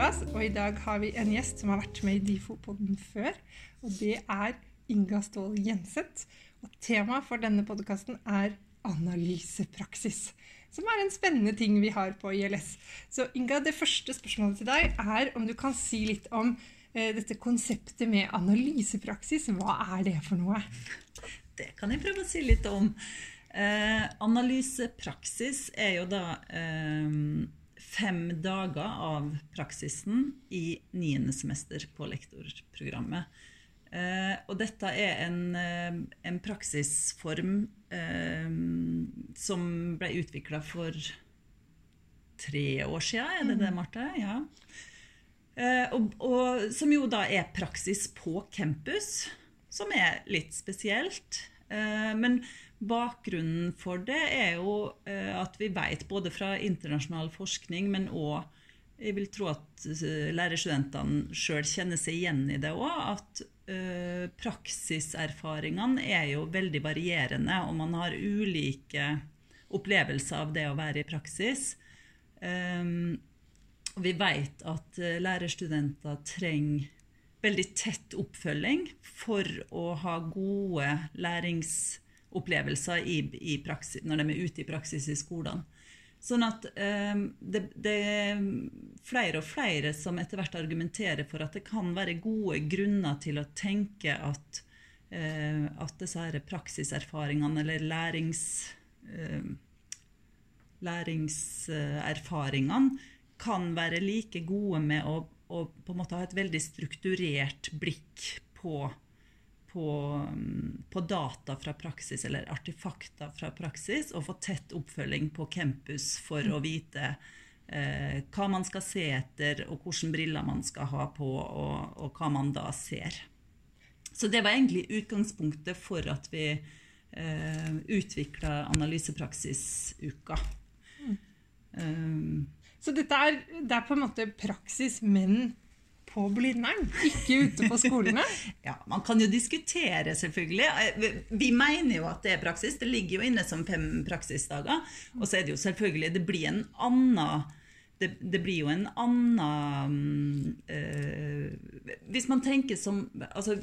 Lærlikeplass, og i dag har vi en gjest som har vært med i Difo-podden før. Og det er Inga Ståhl Jenseth. Og temaet for denne podkasten er analysepraksis. Som er en spennende ting vi har på ILS. Så Inga, det første spørsmålet til deg er om du kan si litt om eh, dette konseptet med analysepraksis. Hva er det for noe? Det kan jeg prøve å si litt om. Eh, analysepraksis er jo da eh, fem dager av praksisen i niende semester på lektorprogrammet. Eh, og dette er en, eh, en praksisform eh, som ble utvikla for tre år siden, er det det, Marte? Ja. Eh, og, og, som jo da er praksis på campus, som er litt spesielt. Eh, men bakgrunnen for det er jo eh, at vi vet, både fra internasjonal forskning, men òg jeg vil tro at lærerstudentene sjøl kjenner seg igjen i det òg, at uh, praksiserfaringene er jo veldig varierende, og man har ulike opplevelser av det å være i praksis. Um, vi vet at lærerstudenter trenger veldig tett oppfølging for å ha gode læringsopplevelser i, i praksis, når de er ute i praksis i skolene. Sånn at eh, det, det, er flere og flere som etter hvert argumenterer for at det kan være gode grunner til å tenke at, eh, at disse her praksiserfaringene eller lærings, eh, læringserfaringene kan være like gode med å å på en måte ha et veldig strukturert blikk på, på, mm, på, data fra praksis, eller artefakter fra praksis, og få tett oppfølging på campus for å vite eh, hva man skal se etter, og hvilke briller man skal ha på, og, og hva man da ser. Så det var egentlig utgangspunktet for at vi eh, utvikla analysepraksisuka. Mm. Um, så dette er, det er på en måte praksis, men på Blindern, ikke ute på skolene? ja, Man kan jo diskutere, selvfølgelig. Vi mener jo at det er praksis. Det ligger jo inne som fem praksisdager. Og så er det jo selvfølgelig Det blir en annen det, det, blir jo en annen øh, Hvis man tenker som altså,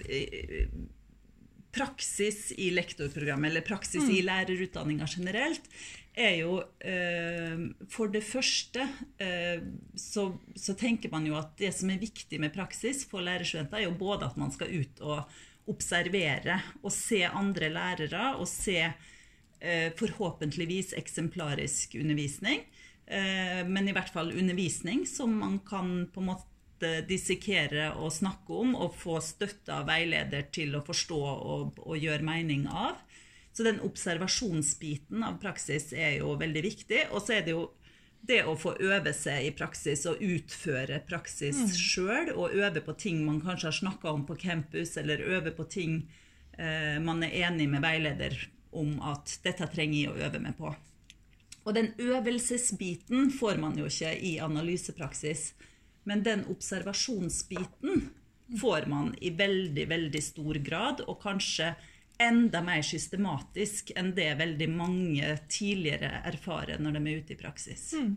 Praksis i lektorprogrammet, eller praksis mm. i lærerutdanninga generelt, er jo eh, For det første eh, så, så, tenker man jo at det som er viktig med praksis for lærerstudenter, er jo både at man skal ut og observere og se andre lærere og se eh, forhåpentligvis eksemplarisk undervisning. Eh, men i hvert fall undervisning som man kan på en måte dissekere og snakke om og få støtte av veileder til å forstå og, og gjøre mening av. Så den observasjonsbiten av praksis er jo veldig viktig. Og så er det jo det å få øve seg i praksis og utføre praksis mm. sjøl, og øve på ting man kanskje har snakka om på campus, eller øve på ting eh, man er enig med veileder om at 'dette trenger jeg å øve meg på'. Og den øvelsesbiten får man jo ikke i analysepraksis, men den observasjonsbiten får man i veldig, veldig stor grad, og kanskje enda mer systematisk enn det veldig mange tidligere erfarer når de er ute i praksis. Mm.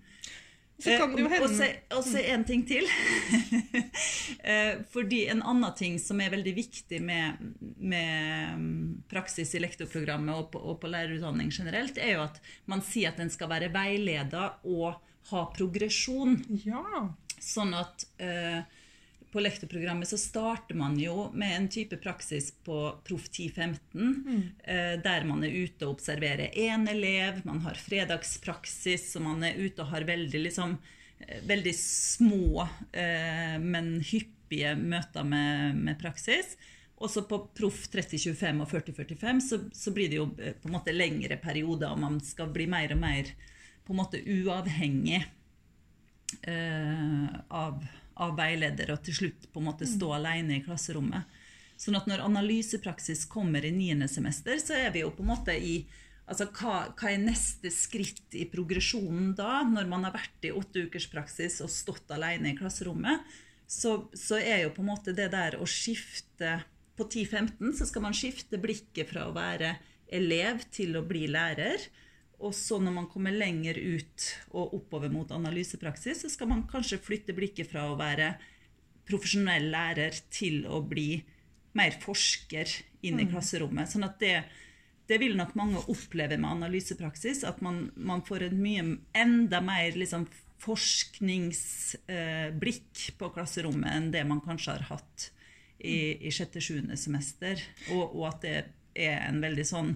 Så kan det jo eh, hende Og så en ting til. Eh, fordi en annen ting som er veldig viktig med, med mm, praksis i lektorprogrammet og på, og på lærerutdanning generelt, er jo at man sier at den skal være veileder og ha progresjon. Ja. Sånn at eh, på lektorprogrammet så starter man jo med en type praksis på Proff 1015, mm. eh, der man er ute og observerer én elev, man har fredagspraksis, og man er ute og har veldig, liksom, eh, veldig små, eh, men hyppige møter med, med praksis. Også på Proff 3025 og 4045 så, så, blir det jo på en måte lengre perioder, og man skal bli mer og mer på en måte uavhengig av av veileder og til slutt på en måte stå mm. alene i klasserommet. Sånn at når analysepraksis kommer i niende semester, så er vi jo på en måte i Altså, hva, hva, er neste skritt i progresjonen da, når man har vært i åtte ukers praksis og stått alene i klasserommet? Så, så, er jo på en måte det der å skifte På 10-15 så skal man skifte blikket fra å være elev til å bli lærer. Og så når man kommer lenger ut og oppover mot analysepraksis, så skal man kanskje flytte blikket fra å være profesjonell lærer til å bli mer forsker inn i klasserommet. Sånn at det, det vil nok mange oppleve med analysepraksis, at man, man får et mye enda mer liksom, forskningsblikk eh, på klasserommet enn det man kanskje har hatt i, i sjette-sjuende semester. Og, og, at det er en veldig sånn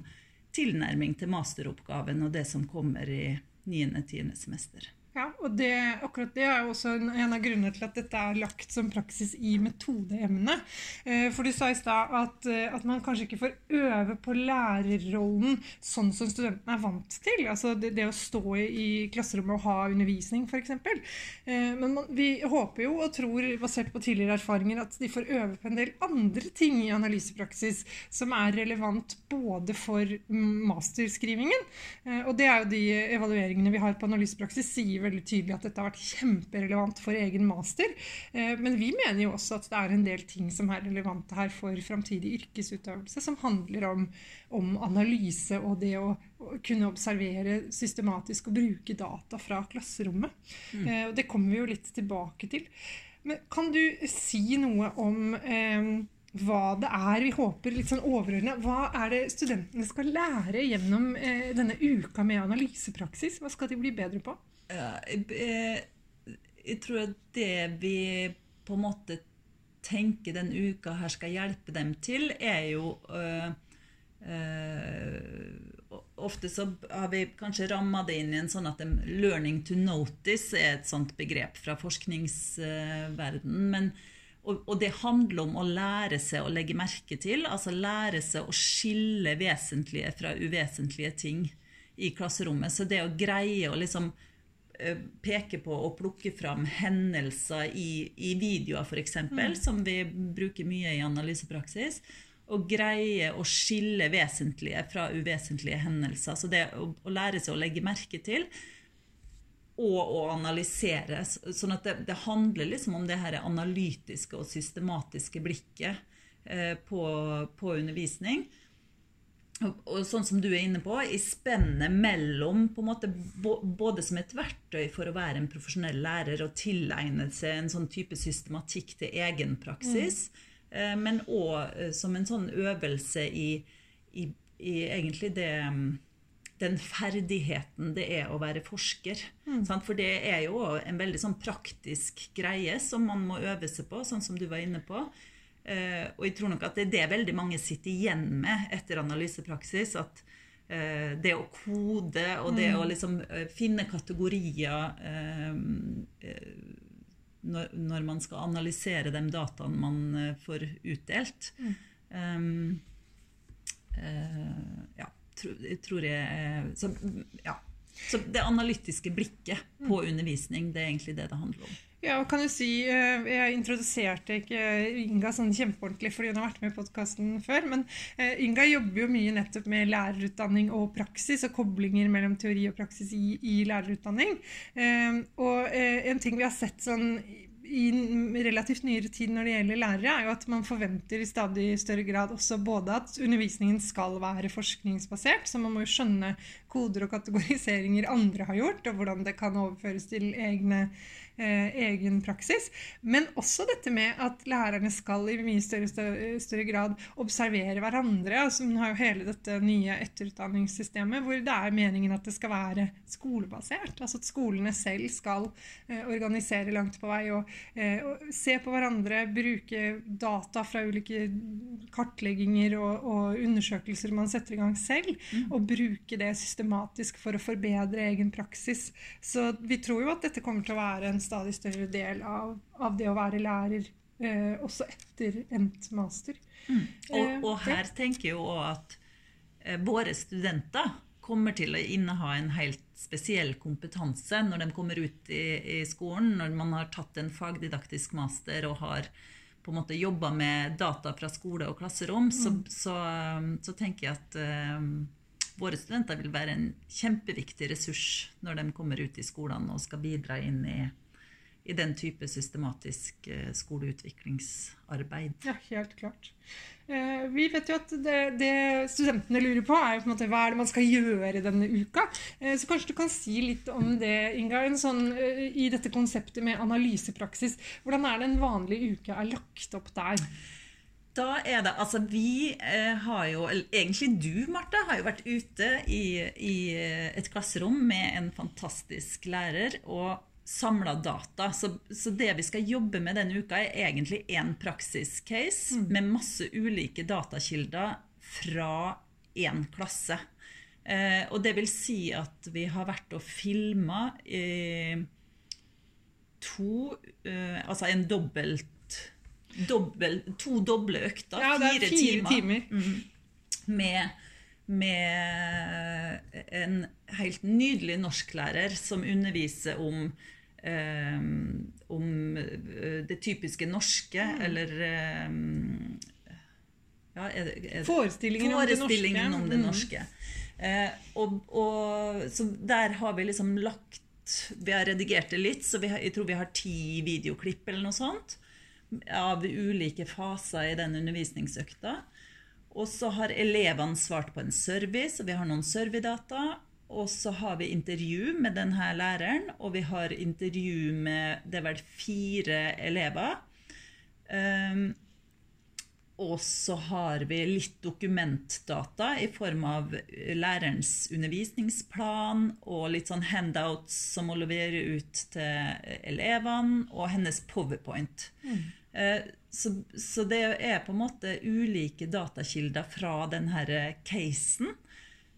tilnærming til masteroppgaven og det som kommer i niende-tiende semester. Ja, og det, akkurat det er jo også en, en, av grunnene til at dette er lagt som praksis i metodeemnet. Eh, for du sa i stad at, eh, at, man kanskje ikke får øve på lærerrollen sånn som studentene er vant til. Altså det, det å stå i, klasserommet og ha undervisning, f.eks. Eh, men man, vi håper jo og tror, basert på tidligere erfaringer, at de får øve på en del andre ting i analysepraksis som er relevant både for masterskrivingen, og det er jo de evalueringene vi har på analysepraksis sier veldig tydelig at dette har vært kjemperelevant for egen master. Eh, men vi mener jo også at det er en del ting som er relevante her for framtidig yrkesutøvelse, som handler om, om analyse og det å, å, kunne observere systematisk og bruke data fra klasserommet. Mm. Eh, og det kommer vi jo litt tilbake til. Men kan du si noe om eh, hva det er vi håper litt sånn overordna. Hva er det studentene skal lære gjennom eh, denne uka med analysepraksis? Hva skal de bli bedre på? Jeg, jeg tror at det vi på en måte tenker den uka her skal hjelpe dem til, er jo øh, øh, Ofte så har vi kanskje ramma det inn i en sånn at 'learning to notice' er et sånt begrep fra forskningsverdenen. men og, det handler om å lære seg å legge merke til, altså lære seg å skille vesentlige fra uvesentlige ting i klasserommet. Så det å greie å liksom Eh, peke på og plukke fram hendelser i, i videoer, f.eks., mm. som vi bruker mye i analysepraksis. Og greie å skille vesentlige fra uvesentlige hendelser. Så det å, å lære seg å legge merke til og å analysere. Sånn at det, det handler liksom om det her analytiske og systematiske blikket eh, på, på undervisning og sånn som du er inne på, i spennet mellom på en måte, Både som et verktøy for å være en profesjonell lærer og tilegne seg en sånn type systematikk til egen praksis, mm. men òg eh, som en sånn øvelse i, i, i egentlig det den ferdigheten det er å være forsker. Mm. For det er jo en veldig sånn praktisk greie som man må øve seg på, sånn som du var inne på. Uh, og jeg tror nok at det er det veldig mange sitter igjen med etter analysepraksis. At uh, det å kode og det mm. å liksom uh, finne kategorier når, man skal analysere de dataene man får utdelt mm. Ja, tror jeg så, ja. så det analytiske blikket på mm. undervisning, det er egentlig det det handler om. Ja, kan du si, eh, Jeg introduserte ikke Inga sånn kjempeordentlig fordi hun har vært med i podkasten før. Men eh, Inga jobber jo mye nettopp med lærerutdanning og praksis, og koblinger mellom teori og praksis i, i lærerutdanning. Eh, og en ting vi har sett sånn i relativt nyere tid når det gjelder lærere, er jo at man forventer i stadig større grad også både at undervisningen skal være forskningsbasert, så man må jo skjønne koder og kategoriseringer andre har gjort, og hvordan det kan overføres til egne eh, egen praksis. Men også dette med at lærerne skal i mye større, større, større grad observere hverandre. altså Man har jo hele dette nye etterutdanningssystemet hvor det er meningen at det skal være skolebasert. Altså at skolene selv skal eh, organisere langt på vei og, eh, og, se på hverandre, bruke data fra ulike kartlegginger og, og undersøkelser man setter i gang selv, mm. og bruke det systematisk for å forbedre egen praksis. Så vi tror jo at dette kommer til å være en stadig større del av, av det å være lærer eh, også etter endt master. Mm. Og, eh, og, her tenker jeg jo at eh, våre studenter kommer til å inneha en helt spesiell kompetanse når de kommer ut i, i, skolen, når man har tatt en fagdidaktisk master og har på en måte jobba med data fra skole og klasserom, mm. så, så, så, tenker jeg at um, våre studenter vil være en kjempeviktig ressurs når de kommer ut i skolene og skal bidra inn i i den type systematisk eh, skoleutviklingsarbeid. Ja, helt klart. Eh, vi vet jo at det, det, studentene lurer på, er jo på en måte hva er det man skal gjøre denne uka. Eh, så kanskje du kan si litt om det, Inga, sånn, i dette konseptet med analysepraksis. Hvordan er det en vanlig uke er lagt opp der? Da er det, altså Vi har jo, eller egentlig du, Marte, har jo vært ute i, i et klasserom med en fantastisk lærer og samla data. Så, så, det vi skal jobbe med denne uka, er egentlig én praksiscase mm. med masse ulike datakilder fra én klasse. Eh, og det vil si at vi har vært og filma eh, to eh, Altså en dobbelt dobbel, to doble økter. Ja, det er fire, fire timer. Mm, med, med, en helt nydelig norsklærer som underviser om um, om eh, det typiske norske, mm. eller um, ja, er det, er det, forestillingen, forestillingen, om det norske. Om det norske. Uh, og, og, så der har vi liksom lagt Vi har redigert det litt, så har, jeg tror vi har ti videoklipp eller noe sånt av ulike faser i den undervisningsøkta. Og så har elevene svart på en service, og vi har noen surveydata. Og så har vi intervju med denne læreren, og vi har intervju med det er vel fire elever. Um, og så har vi litt dokumentdata i form av lærerens undervisningsplan og litt sånn handouts som må levere ut til elevene, og hennes powerpoint. Mm. Eh, så, så, det er på en måte ulike datakilder fra denne casen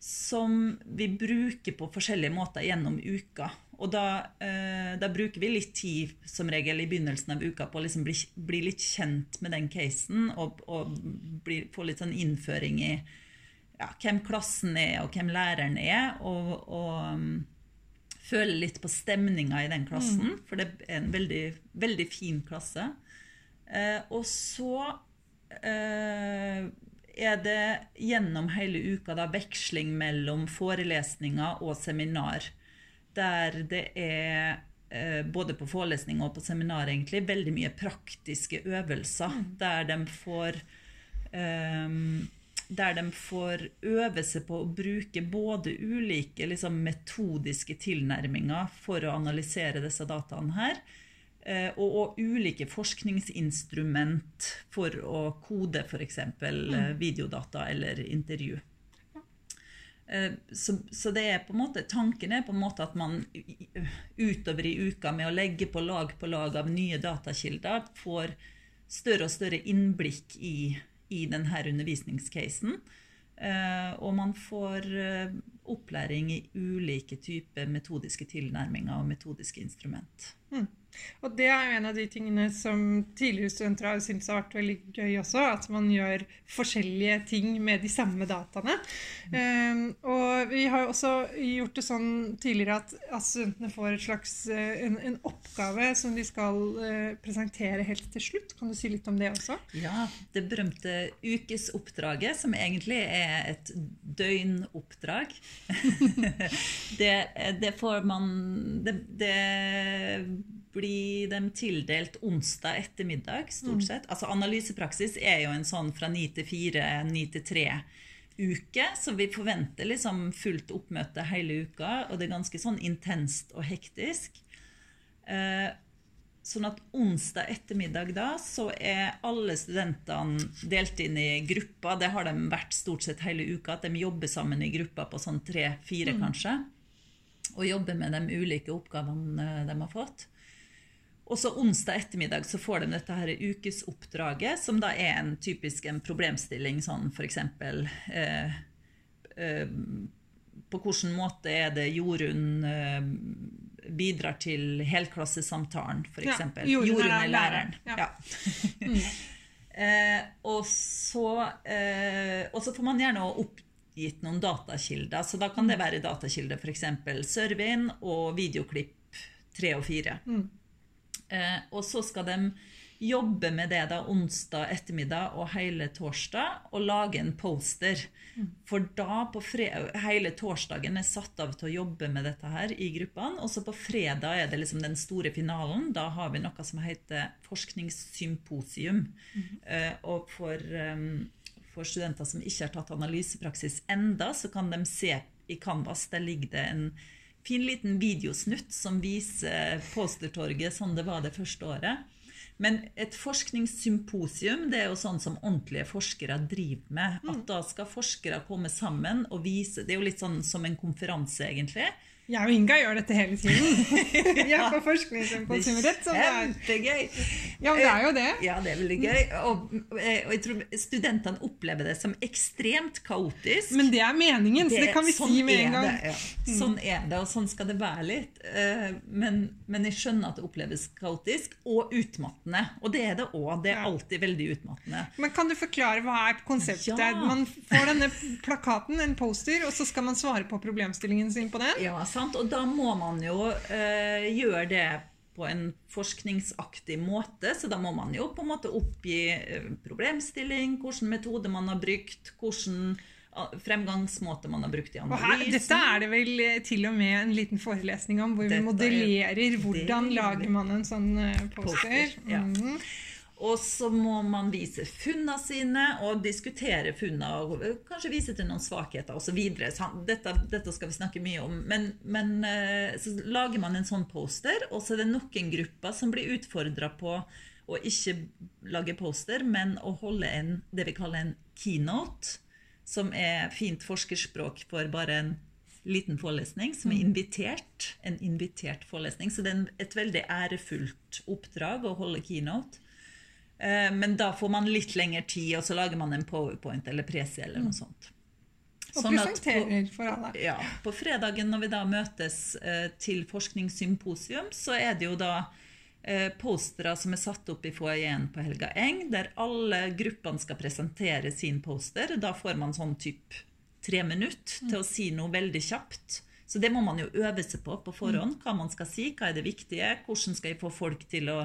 som vi bruker på forskjellige måter gjennom uka. Og da, eh, da, bruker vi litt tid som regel i begynnelsen av uka på å liksom bli, bli, litt kjent med den casen og, og bli, få litt sånn innføring i ja, hvem klassen er, og hvem læreren er. Og, og føle litt på stemninga i den klassen, mm. for det er en veldig, veldig fin klasse. Eh, og så eh, er det gjennom hele uka da veksling mellom forelesninger og seminar. Der det er eh, både på forelesning og på seminar egentlig, veldig mye praktiske øvelser. Mm. Der de får um, der de får øve seg på å bruke både ulike liksom, metodiske tilnærminger for å analysere disse dataene her, og, og, ulike forskningsinstrument for å kode f.eks. Mm. Eh, videodata eller intervju. Eh, så, så, det er på en måte, tanken er på en måte at man utover i uka med å legge på lag på lag av nye datakilder får større og større innblikk i, i denne undervisningscasen. Og man får opplæring i ulike typer metodiske tilnærminger og metodiske instrument. Mm. Og det er jo en av de tingene som tidligere studenter har syntes har vært veldig gøy også. At man gjør forskjellige ting med de samme dataene. Um, og vi har jo også gjort det sånn tidligere at, at studentene får slags, uh, en, en, oppgave som de skal uh, presentere helt til slutt. Kan du si litt om det også? Ja, det berømte ukesoppdraget, som egentlig er et døgnoppdrag. det, det, får man det, det blir de tildelt onsdag ettermiddag, stort mm. sett. Altså Analysepraksis er jo en sånn fra ni til fire, ni til tre-uke, så vi forventer liksom fullt oppmøte hele uka, og det er ganske sånn intenst og hektisk. Eh, sånn at onsdag ettermiddag da, så er alle studentene delt inn i grupper. Det har de vært stort sett hele uka, at de jobber sammen i grupper på sånn tre-fire, mm. kanskje. Og jobber med de ulike oppgavene de har fått. Og så onsdag ettermiddag så får de dette her ukesoppdraget, som da er en typisk en problemstilling, sånn f.eks. Eh, eh, på hvilken måte er det Jorunn eh, bidrar til helklassesamtalen, f.eks. Ja, Jorunn, Jorunn er læreren. Ja. ja. eh, og, så, eh, og, så, får man gjerne oppgitt noen datakilder. Så da kan det mm. være datakilder f.eks. Servin og videoklipp tre og fire. Mm. Eh, og så skal de jobbe med det da onsdag ettermiddag og hele torsdag og lage en poster. For da på hele torsdagen er satt av til å jobbe med dette her i gruppene. Og så på fredag er det liksom den store finalen. Da har vi noe som heter forskningssymposium. Eh, og for, eh, for studenter som ikke har tatt analysepraksis enda, så kan de se i Canvas. Der ligger det en fin liten videosnutt som viser postertorget sånn det var det første året. Men et forskningssymposium det er jo sånn som ordentlige forskere driver med. At da skal forskere komme sammen og vise Det er jo litt sånn som en konferanse, egentlig. Jeg og Inga gjør dette hele tiden. Vi er på som det er. kjempegøy. Ja, men det er jo det. Ja, det er veldig gøy. Og, og jeg tror studentene opplever det som ekstremt kaotisk. Men det er meningen, så det kan vi sånn si med en gang. Det, ja. Sånn er det, og sånn skal det være litt. Eh, Men, men jeg skjønner at det oppleves kaotisk og utmattende. Og det er det òg. Det er alltid veldig utmattende. Men kan du forklare hva er konseptet? Ja. Man får denne plakaten, en poster, og så skal man svare på problemstillingen sin på den. Ja, sant? Og da må man jo eh, gjøre det på en forskningsaktig måte. Så da må man jo på en måte oppgi eh, problemstilling, hvilken metode man har brukt, hvilken fremgangsmåte man har brukt i Og her, analysen. dette er det vel eh, til og med en liten forelesning om, hvor vi Dette er- modellerer hvordan det- lager man en sånn eh, poster. Poster, ja. Mhm. Og så må man vise funnene sine og diskutere funnene. Og kanskje vise til noen svakheter osv. Dette, dette skal vi snakke mye om. Men, men eh, så lager man en sånn poster, og så er det noen grupper som blir utfordra på å ikke lage poster, men å holde en, det vi kaller en keynote, som er fint forskerspråk for bare en liten forelesning, som er invitert. En invitert forelesning. Så det er et veldig ærefullt oppdrag å holde keynote. Eh, Men da får man litt lengre tid, og så lager man en powerpoint eller presi eller noe sånt. Og Sånn på- presenterer for alle. ja, på fredagen når vi da møtes eh, til forskningssymposium, så er det jo da eh, postere som er satt opp i foajeen på Helga Eng, der alle gruppene skal presentere sin poster. Da får man sånn typ tre minutter til å si noe veldig kjapt. Så det må man jo øve seg på på forhånd. Hva man skal si, hva er det viktige, hvordan skal jeg få folk til å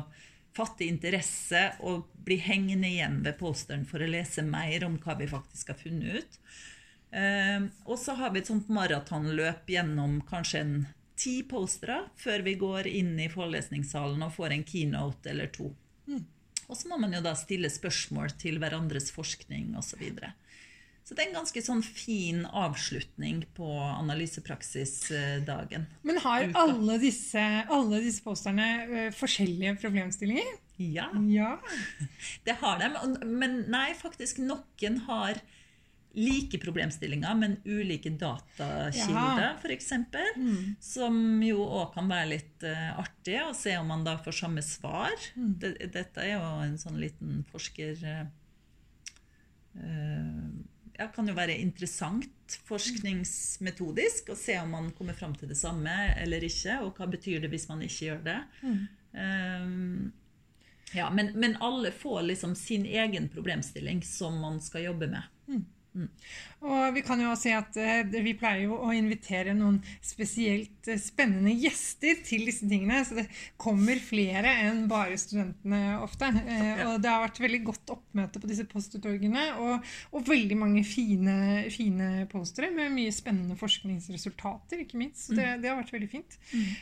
fatte interesse og bli hengende igjen ved posteren for å lese mer om hva vi faktisk har funnet ut. Eh, og så har vi et sånt maratonløp gjennom kanskje en ti postere før vi går inn i forelesningssalen og får en keynote eller to. Og så må man jo da stille spørsmål til hverandres forskning osv. Så, det er en ganske sånn fin avslutning på analysepraksisdagen. Men har alle disse, alle disse posterne eh, forskjellige problemstillinger? Ja, Ja. det har de. Men nei, faktisk noen har like problemstillinger, men ulike datakilder, f.eks. Som jo òg kan være litt uh, artig å se om man da får samme svar. Mm. dette er jo en sånn liten forsker... eh, eh, ja, kan jo være interessant forskningsmetodisk å se om man kommer fram til det samme eller ikke, og hva betyr det hvis man ikke gjør det. Um, ja, men, men alle får liksom sin egen problemstilling som man skal jobbe med. Og vi kan jo også si at uh, vi pleier jo å invitere noen spesielt uh, spennende gjester til disse tingene. Så det kommer flere enn bare studentene ofte. Uh, Ja. Og det har vært veldig godt oppmøte på disse postuttorgene. Og, og veldig mange fine, fine postere med mye spennende forskningsresultater, ikke minst. Så det, det har vært veldig fint.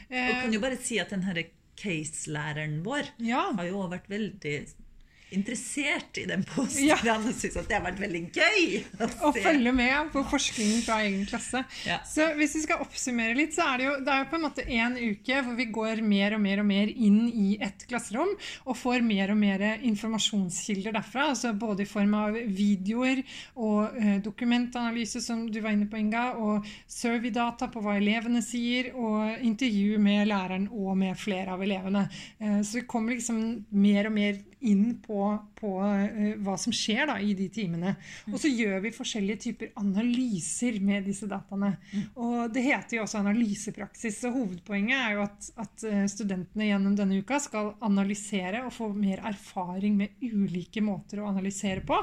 Og Eh, kan jo bare si at den her case-læreren vår ja. har jo vært veldig interessert i den posten. Ja. Han syns at det har vært veldig gøy å følge med på forskningen fra egen klasse. Ja. Så hvis vi skal oppsummere litt, så er det jo, det er jo på en måte en uke hvor vi går mer og mer og mer inn i et klasserom og får mer og mer informasjonskilder derfra. altså Både i form av videoer og eh, dokumentanalyse, som du var inne på, Inga, og survey-data på hva elevene sier, og intervju med læreren og med flere av elevene. Eh, så vi kommer liksom mer og mer inn på, på eh, hva som skjer da, i de timene. Og så gjør vi forskjellige typer analyser med disse dataene. Og det heter jo også analysepraksis. Så hovedpoenget er jo at, at eh, studentene gjennom denne uka skal analysere og få mer erfaring med ulike måter å analysere på.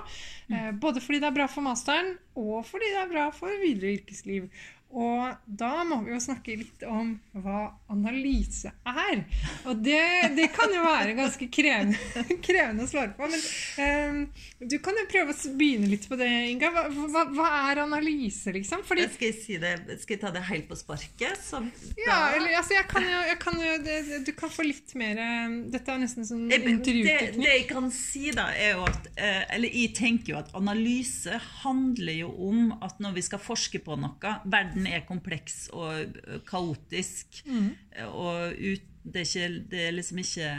Eh, Både fordi det er bra for masteren, og fordi det er bra for videre yrkesliv. Og da må vi jo snakke litt om hva analyse er. Og det, det kan jo være ganske krevende, krevende å svare på. Men um, du kan jo prøve å begynne litt på det, Inga. Hva, hva, hva er analyse, liksom? Fordi, skal, jeg si det, skal jeg ta det helt på sparket? Så ja, eller altså, jeg kan jo, jeg kan jo det, Du kan få litt mer eh, Dette er nesten sånn intervjuteknikk. Det, det jeg kan si, da, er jo at eh, Eller jeg tenker jo at analyse handler jo om at når vi skal forske på noe Verden er kompleks og kaotisk. Mm. Og ut, det, er ikke, det, er liksom ikke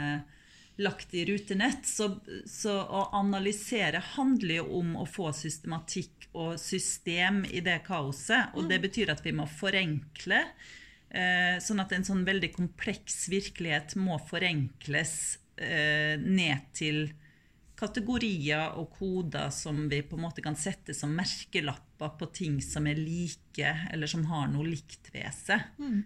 lagt i rutenett. Så, så, å analysere handler jo om å få systematikk og system i det kaoset. Og det betyr at vi må forenkle. Eh, sånn at en sånn veldig kompleks virkelighet må forenkles eh, ned til kategorier og koder som vi på en måte kan sette som merkelapper på ting som er like, eller som har noe likt ved seg. Mm.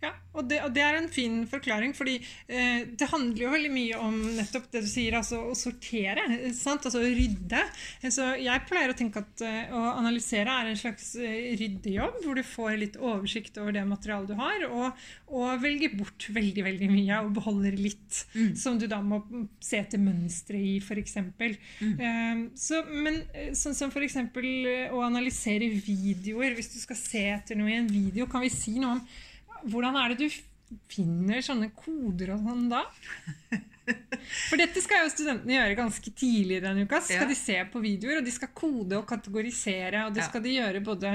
Ja, og det, og det, er en fin forklaring, fordi eh, det handler jo veldig mye om nettopp det du sier, altså å sortere. Sant? Altså å rydde. Så jeg pleier å tenke at eh, å analysere er en slags eh, ryddejobb, hvor du får litt oversikt over det materialet du har, og, og velger bort veldig veldig mye og beholder litt, mm. som du da må se etter mønstre i, f.eks. Mm. Eh, så, men eh, sånn som f.eks. å analysere videoer, hvis du skal se etter noe i en video, kan vi si noe om hvordan er det du finner sånne koder og sånn da? For dette skal jo studentene gjøre ganske tidlig denne uka. Så skal ja. de se på videoer, og de skal kode og kategorisere. Og det skal de gjøre både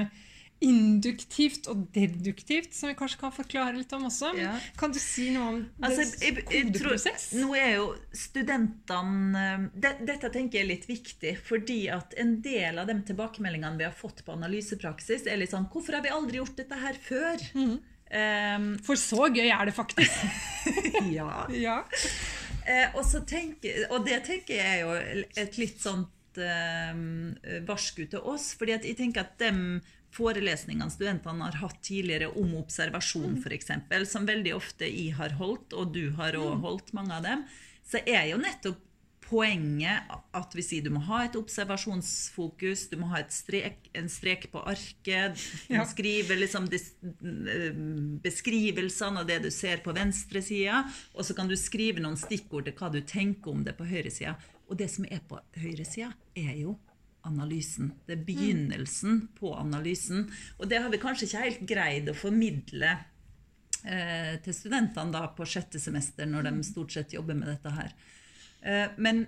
induktivt og deduktivt, som vi kanskje kan forklare litt om også. Ja. Kan du si noe om altså, jeg, jeg, kodeprosess? Tror, nå er jo studentene de, Dette tenker jeg er litt viktig, fordi at en del av de tilbakemeldingene vi har fått på analysepraksis, er litt sånn Hvorfor har vi aldri gjort dette her før? Mm. Um, For så gøy er det faktisk. ja. ja. Uh, og, tenker, og, det tenker jeg er jo et litt sånt uh, varsku til oss. fordi jeg tenker at de forelesningene studentene har hatt tidligere om observasjon, mm. f.eks., som veldig ofte jeg har holdt, og du har òg mm. holdt mange av dem, så er jo nettopp poenget at vi sier du må ha et observasjonsfokus, du må ha strek, en strek på arket, du må skrive liksom beskrivelsene av det du ser på venstresida, og så kan du skrive noen stikkord til hva du tenker om det på høyresida. Og det som er på høyresida, er jo analysen. Det er begynnelsen på analysen. Og det har vi kanskje ikke helt greid å formidle eh, til studentene da på sjette semester, når de stort sett jobber med dette her. Eh, men,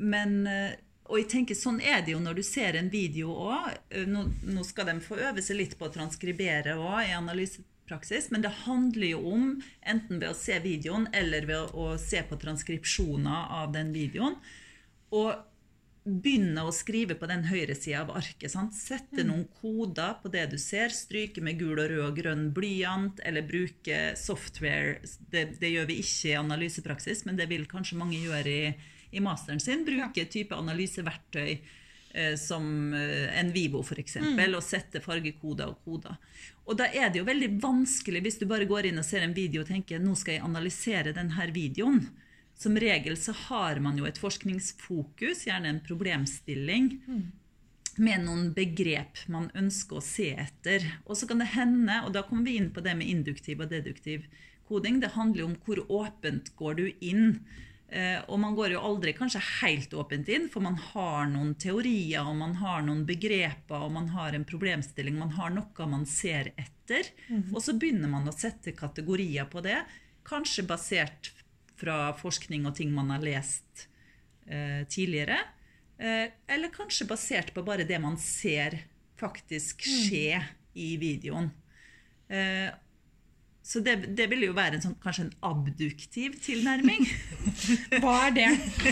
men, eh, og jeg tenker Sånn er det jo når du ser en video òg. Eh, nå, nå, skal de få øve seg litt på å transkribere òg i analysepraksis, men det handler jo om, enten ved å se videoen eller ved å se på transkripsjoner av den videoen, å begynne å skrive på den høyre sida av arket. Sant? Sette mm. noen koder på det du ser. Stryke med gul og rød og grønn blyant, eller bruke software. Det, det, gjør vi ikke i analysepraksis, men det vil kanskje mange gjøre i, i masteren sin. Bruke type analyseverktøy eh, som eh, Envivo f.eks., mm. og sette fargekoder og koder. Og da er det jo veldig vanskelig hvis du bare går inn og ser en video og tenker nå skal jeg analysere denne videoen. Som regel så har man jo et forskningsfokus, gjerne en problemstilling, mm. med noen begrep man ønsker å se etter. Og så kan det hende, og da kommer vi inn på det med induktiv og deduktiv koding, det handler jo om hvor åpent går du inn. Eh, og man går jo aldri kanskje helt åpent inn, for man har noen teorier, og man har noen begreper, og man har en problemstilling, man har noe man ser etter. Mm. Og så begynner man å sette kategorier på det, kanskje basert fra forskning og ting man har lest eh, tidligere. Eh, eller kanskje basert på bare det man ser faktisk mm. skje mm. i videoen. Eh, så det, det vil jo være en sånn, kanskje en abduktiv tilnærming. Hva er det?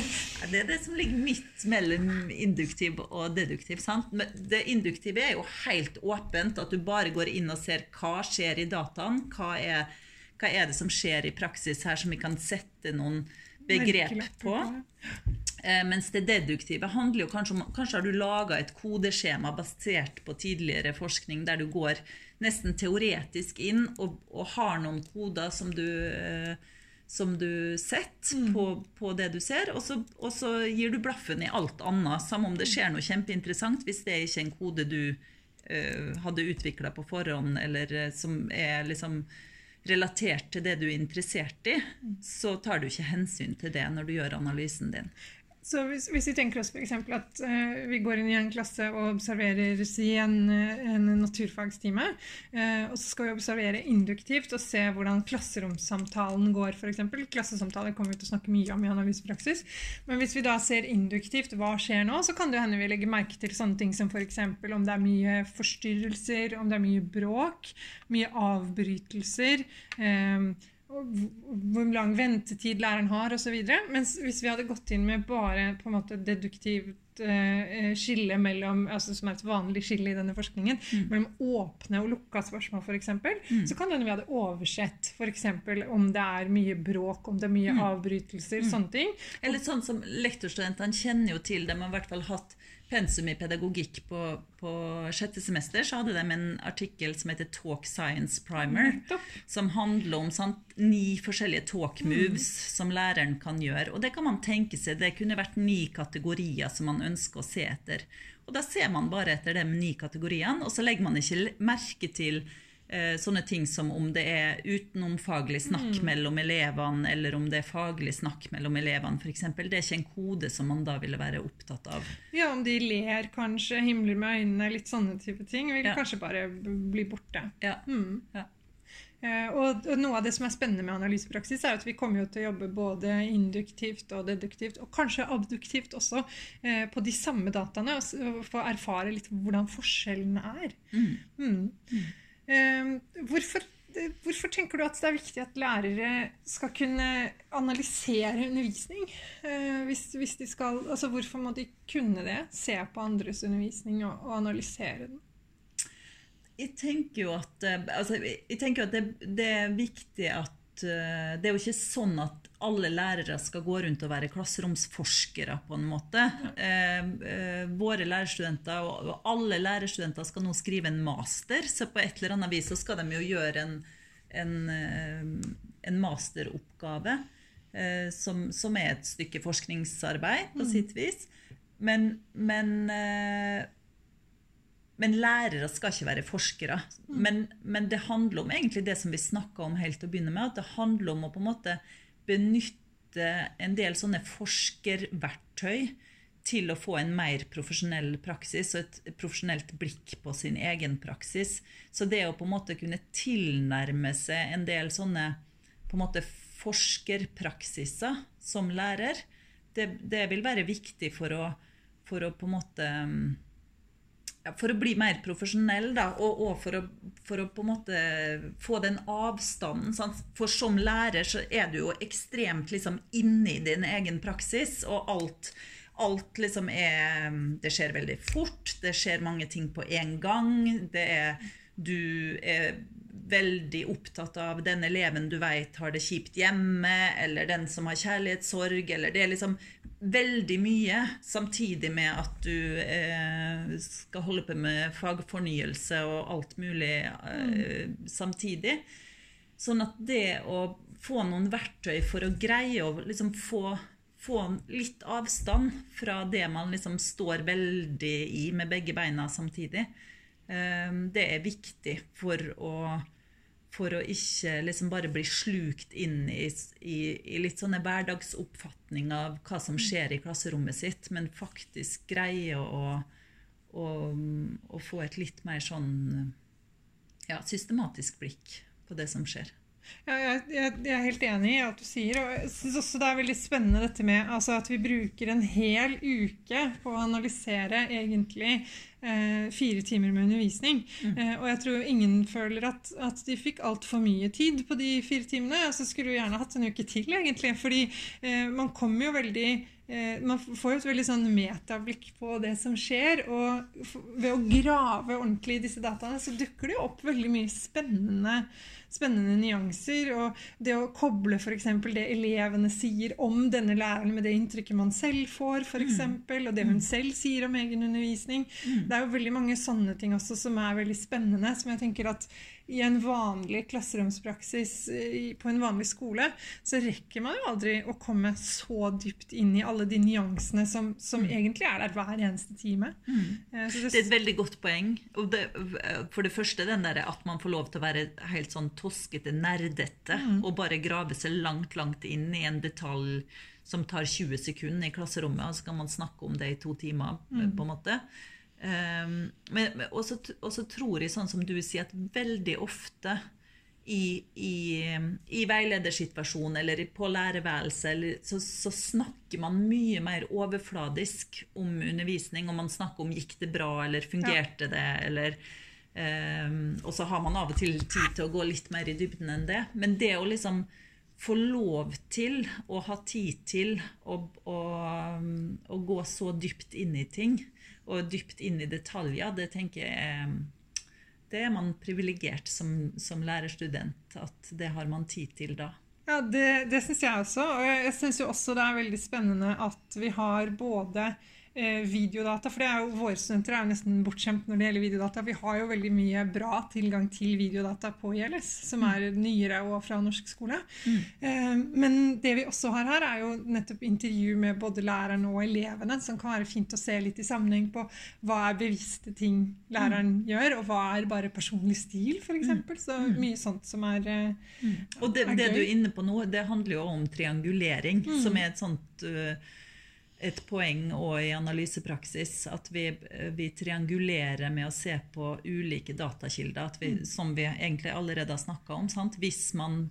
det er det som ligger midt mellom induktiv og deduktiv. sant? Men det induktive er jo helt åpent, at du bare går inn og ser hva skjer i dataen. hva er hva er det som skjer i praksis her som vi kan sette noen begrep på? Eh, mens det deduktive handler jo kanskje om Kanskje har du laga et kodeskjema basert på tidligere forskning, der du går nesten teoretisk inn og, og har noen koder som du eh, som du setter mm. på, på, det du ser, og så, og så, gir du blaffen i alt annet. Samme om det skjer noe kjempeinteressant, hvis det er ikke en kode du uh, hadde utvikla på forhånd, eller som er liksom relatert til det du er interessert i, så tar du ikke hensyn til det når du gjør analysen din. Så hvis, hvis vi tenker oss f.eks. at uh, vi går inn i en klasse og observerer si en, en naturfagstime, uh, og så skal vi observere induktivt og se hvordan klasseromssamtalen går, f.eks. Klassesamtaler kommer vi til å snakke mye om i analysepraksis. Men hvis vi da ser induktivt hva skjer nå, så kan det hende vi legger merke til sånne ting som f.eks. om det er mye forstyrrelser, om det er mye bråk, mye avbrytelser. Um, hvor lang ventetid læreren har osv. Mens hvis vi hadde gått inn med bare på en måte deduktivt uh, skille mellom, altså som er et vanlig skille i denne forskningen, mm. mellom åpne og lukka spørsmål f.eks., mm. så kan det hende vi hadde oversett f.eks. om det er mye bråk, om det er mye mm. avbrytelser, mm. sånne ting. Eller sånn som lektorstudentene kjenner jo til det, man har i hvert fall hatt pensum i pedagogikk på, på sjette semester, så hadde de en artikkel som heter Talk Science Primer, mm, som handler om sant, ni forskjellige talk moves mm. som læreren kan gjøre. Og det kan man tenke seg, det kunne vært ni kategorier som man ønsker å se etter. Og da ser man bare etter de ni kategoriene, og så legger man ikke merke til sånne ting som om det er utenomfaglig snakk mm. mellom elevene, eller om det er faglig snakk mellom elevene, f.eks. Det er ikke en kode som man da ville være opptatt av. Ja, om de ler kanskje, himler med øynene, litt sånne type ting, vil ja. kanskje bare bli borte. Ja. Mm. ja. Uh, og, Noe av det som er spennende med analysepraksis, er at vi kommer jo til å jobbe både induktivt og deduktivt, og kanskje abduktivt også, uh, på de samme dataene, og, og få erfare litt hvordan forskjellene er. Mm. Mm. Ehm, hvorfor, hvorfor, tenker du at det er viktig at lærere skal kunne analysere undervisning? Eh, hvis, hvis de skal, altså hvorfor må de kunne det? Se på andres undervisning og, og analysere den? Jeg tenker jo at, eh, altså, tenker at det, det er viktig at eh, det er jo ikke sånn at alle lærere skal gå rundt og være klasseromsforskere, på en måte. Eh, eh, våre lærerstudenter og alle lærerstudenter skal nå skrive en master, så på et eller annet vis så skal de jo gjøre en, en, eh, en masteroppgave eh, som, som, er et stykke forskningsarbeid, på mm. sitt vis. Men, men, eh, men lærere skal ikke være forskere. Mm. Men, men, det handler om egentlig det som vi snakka om helt til å begynne med, at det handler om å på en måte benytte en del sånne forskerverktøy til å få en mer profesjonell praksis og et profesjonelt blikk på sin egen praksis. Så det å på en måte kunne tilnærme seg en del sånne på en måte forskerpraksiser som lærer, det, det vil være viktig for å, for å på en måte for å bli mer profesjonell, da, og, og for, å, for, å, på en måte få den avstanden. Sant? For som lærer så er du jo ekstremt liksom inni din egen praksis, og alt, alt liksom er Det skjer veldig fort, det skjer mange ting på en gang. Det er, du er veldig opptatt av den eleven du vet har det kjipt hjemme, eller den som har kjærlighetssorg, eller det er liksom veldig mye, samtidig med at du eh, skal holde på med fagfornyelse og alt mulig eh, mm. samtidig. Sånn at det å få noen verktøy for å greie å liksom få, få litt avstand fra det man liksom står veldig i med begge beina samtidig, eh, det er viktig for å for å ikke liksom bare bli slukt inn i, i, i, litt sånne hverdagsoppfatning av hva som skjer i klasserommet sitt, men faktisk greie å, å, å få et litt mer sånn ja, systematisk blikk på det som skjer. Ja, jeg, jeg, er helt enig i alt du sier. og jeg synes også Det er veldig spennende dette med altså at vi bruker en hel uke på å analysere egentlig eh, fire timer med undervisning. Mm. Eh, og jeg tror ingen føler at, at de fikk altfor mye tid på de fire timene. Og så skulle du gjerne hatt en uke til, egentlig. Fordi eh, man kommer jo veldig man får jo et veldig sånn metablikk på det som skjer. Og ved å grave ordentlig i disse dataene, så dukker det jo opp veldig mye spennende spennende nyanser. Og det å koble f.eks. det elevene sier om denne læreren med det inntrykket man selv får, f.eks., eksempel, og det hun selv sier om egen undervisning. Mm. Det er jo veldig mange sånne ting også som er veldig spennende. Som jeg tenker at i en vanlig klasseromspraksis på en vanlig skole, så rekker man jo aldri å komme så dypt inn i alle de nyansene som, som mm. egentlig er der hver eneste time. Mm. Det, det, er et veldig godt poeng. Det, for det første den der at man får lov til å være helt sånn toskete, nerdete, mm. og bare grave seg langt, langt inn i en detalj som tar 20 sekunder i klasserommet, og så kan man snakke om det i to timer. Mm. på en måte. Um, men, og så tror jeg, sånn som du sier, at veldig ofte i, i, i veiledersituasjon eller på lærerværelset så, så, snakker man mye mer overfladisk om undervisning. Og man snakker om gikk det bra, eller fungerte ja. det, eller um, Og så har man av og til tid til å gå litt mer i dybden enn det. Men det å liksom få lov til å ha tid til å, å, å, gå så dypt inn i ting, og dypt inn i detaljer, det tenker jeg det er man privilegert som, som lærerstudent. At det har man tid til da. Ja, Det, det syns jeg også. Og jeg, syns også det er veldig spennende at vi har både Eh, videodata. For det er jo, våre studenter er jo nesten bortskjemt når det gjelder videodata. Vi har jo veldig mye bra tilgang til videodata på ILS, som mm. er nyere og fra norsk skole. Mm. Eh, men det vi også har her, er jo nettopp intervju med både lærerne og elevene, som kan være fint å se litt i sammenheng på hva er bevisste ting læreren mm. gjør, og hva er bare personlig stil, f.eks. Mm. Så mm. mye sånt som er, eh, mm. Og det, er det du er inne på nå, det handler jo om triangulering, som er et sånt uh, et poeng òg i analysepraksis at vi, vi, triangulerer med å se på ulike datakilder, vi, mm. som vi egentlig allerede har snakka om. Sant? Hvis man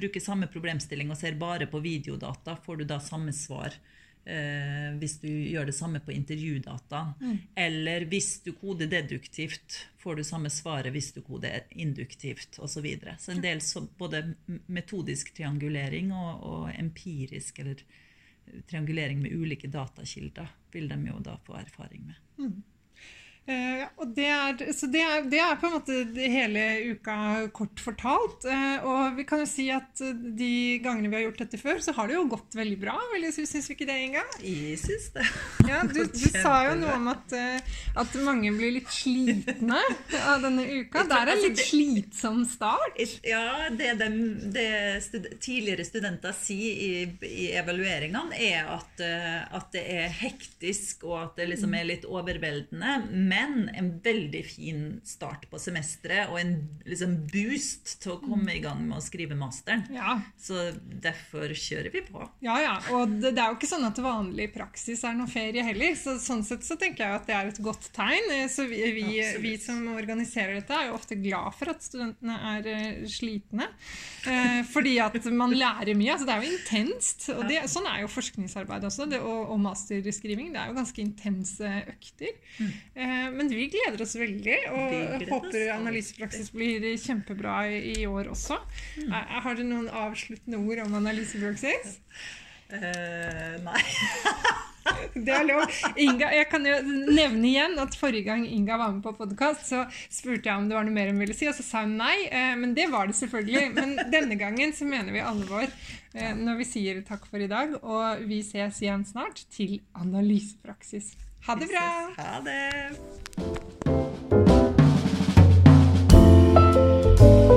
bruker samme problemstilling og ser bare på videodata, får du da samme svar. Eh, hvis du gjør det samme på intervjudata. Mm. Eller hvis du koder deduktivt, får du samme svaret hvis du koder induktivt osv. Så, videre. så en del så, både metodisk triangulering og, og empirisk eller triangulering med ulike datakilder vil de jo da få erfaring med. Mm. Uh, og det er, så det er, det er, på en måte hele uka kort fortalt. Uh, og vi kan jo si at de gangene vi har gjort dette før, så har det jo gått veldig bra. Syns vi ikke det, Inga? Jeg syns det. Ja, du, du sa jo noe om at, uh, at, mange blir litt slitne av denne uka. Det er en litt slitsom start. Ja, det, de, det stud tidligere studenter sier i, i evalueringene, er at, at, det er hektisk, og at det liksom er litt overveldende. Men men en veldig fin start på semesteret og en liksom, boost til å komme i gang med å skrive masteren. Ja. Så derfor kjører vi på. Ja, ja. Og det, det, er jo ikke sånn at vanlig praksis er noe ferie heller. Så sånn sett så tenker jeg at det er et godt tegn. Så vi, vi, vi som organiserer dette, er jo ofte glad for at studentene er uh, slitne. Uh, fordi at man lærer mye. Altså, det er jo intenst. Og det, sånn er jo forskningsarbeid også. Det, og, og masterskriving. Det er jo ganske intense økter. Mm. Uh, men vi gleder oss veldig, og håper analysepraksis blir kjempebra i, år også. Mm. Har du noen avsluttende ord om analysepraksis? Uh, nei. det er lov. Inga, jeg kan jo nevne igjen at forrige gang Inga var med på podkast, så spurte jeg om det var noe mer hun ville si, og så sa hun nei. Eh, men det var det selvfølgelig. Men denne gangen så mener vi alvor eh, når vi sier takk for i dag, og vi ses igjen snart til analysepraksis. Ha det bra! Ha det!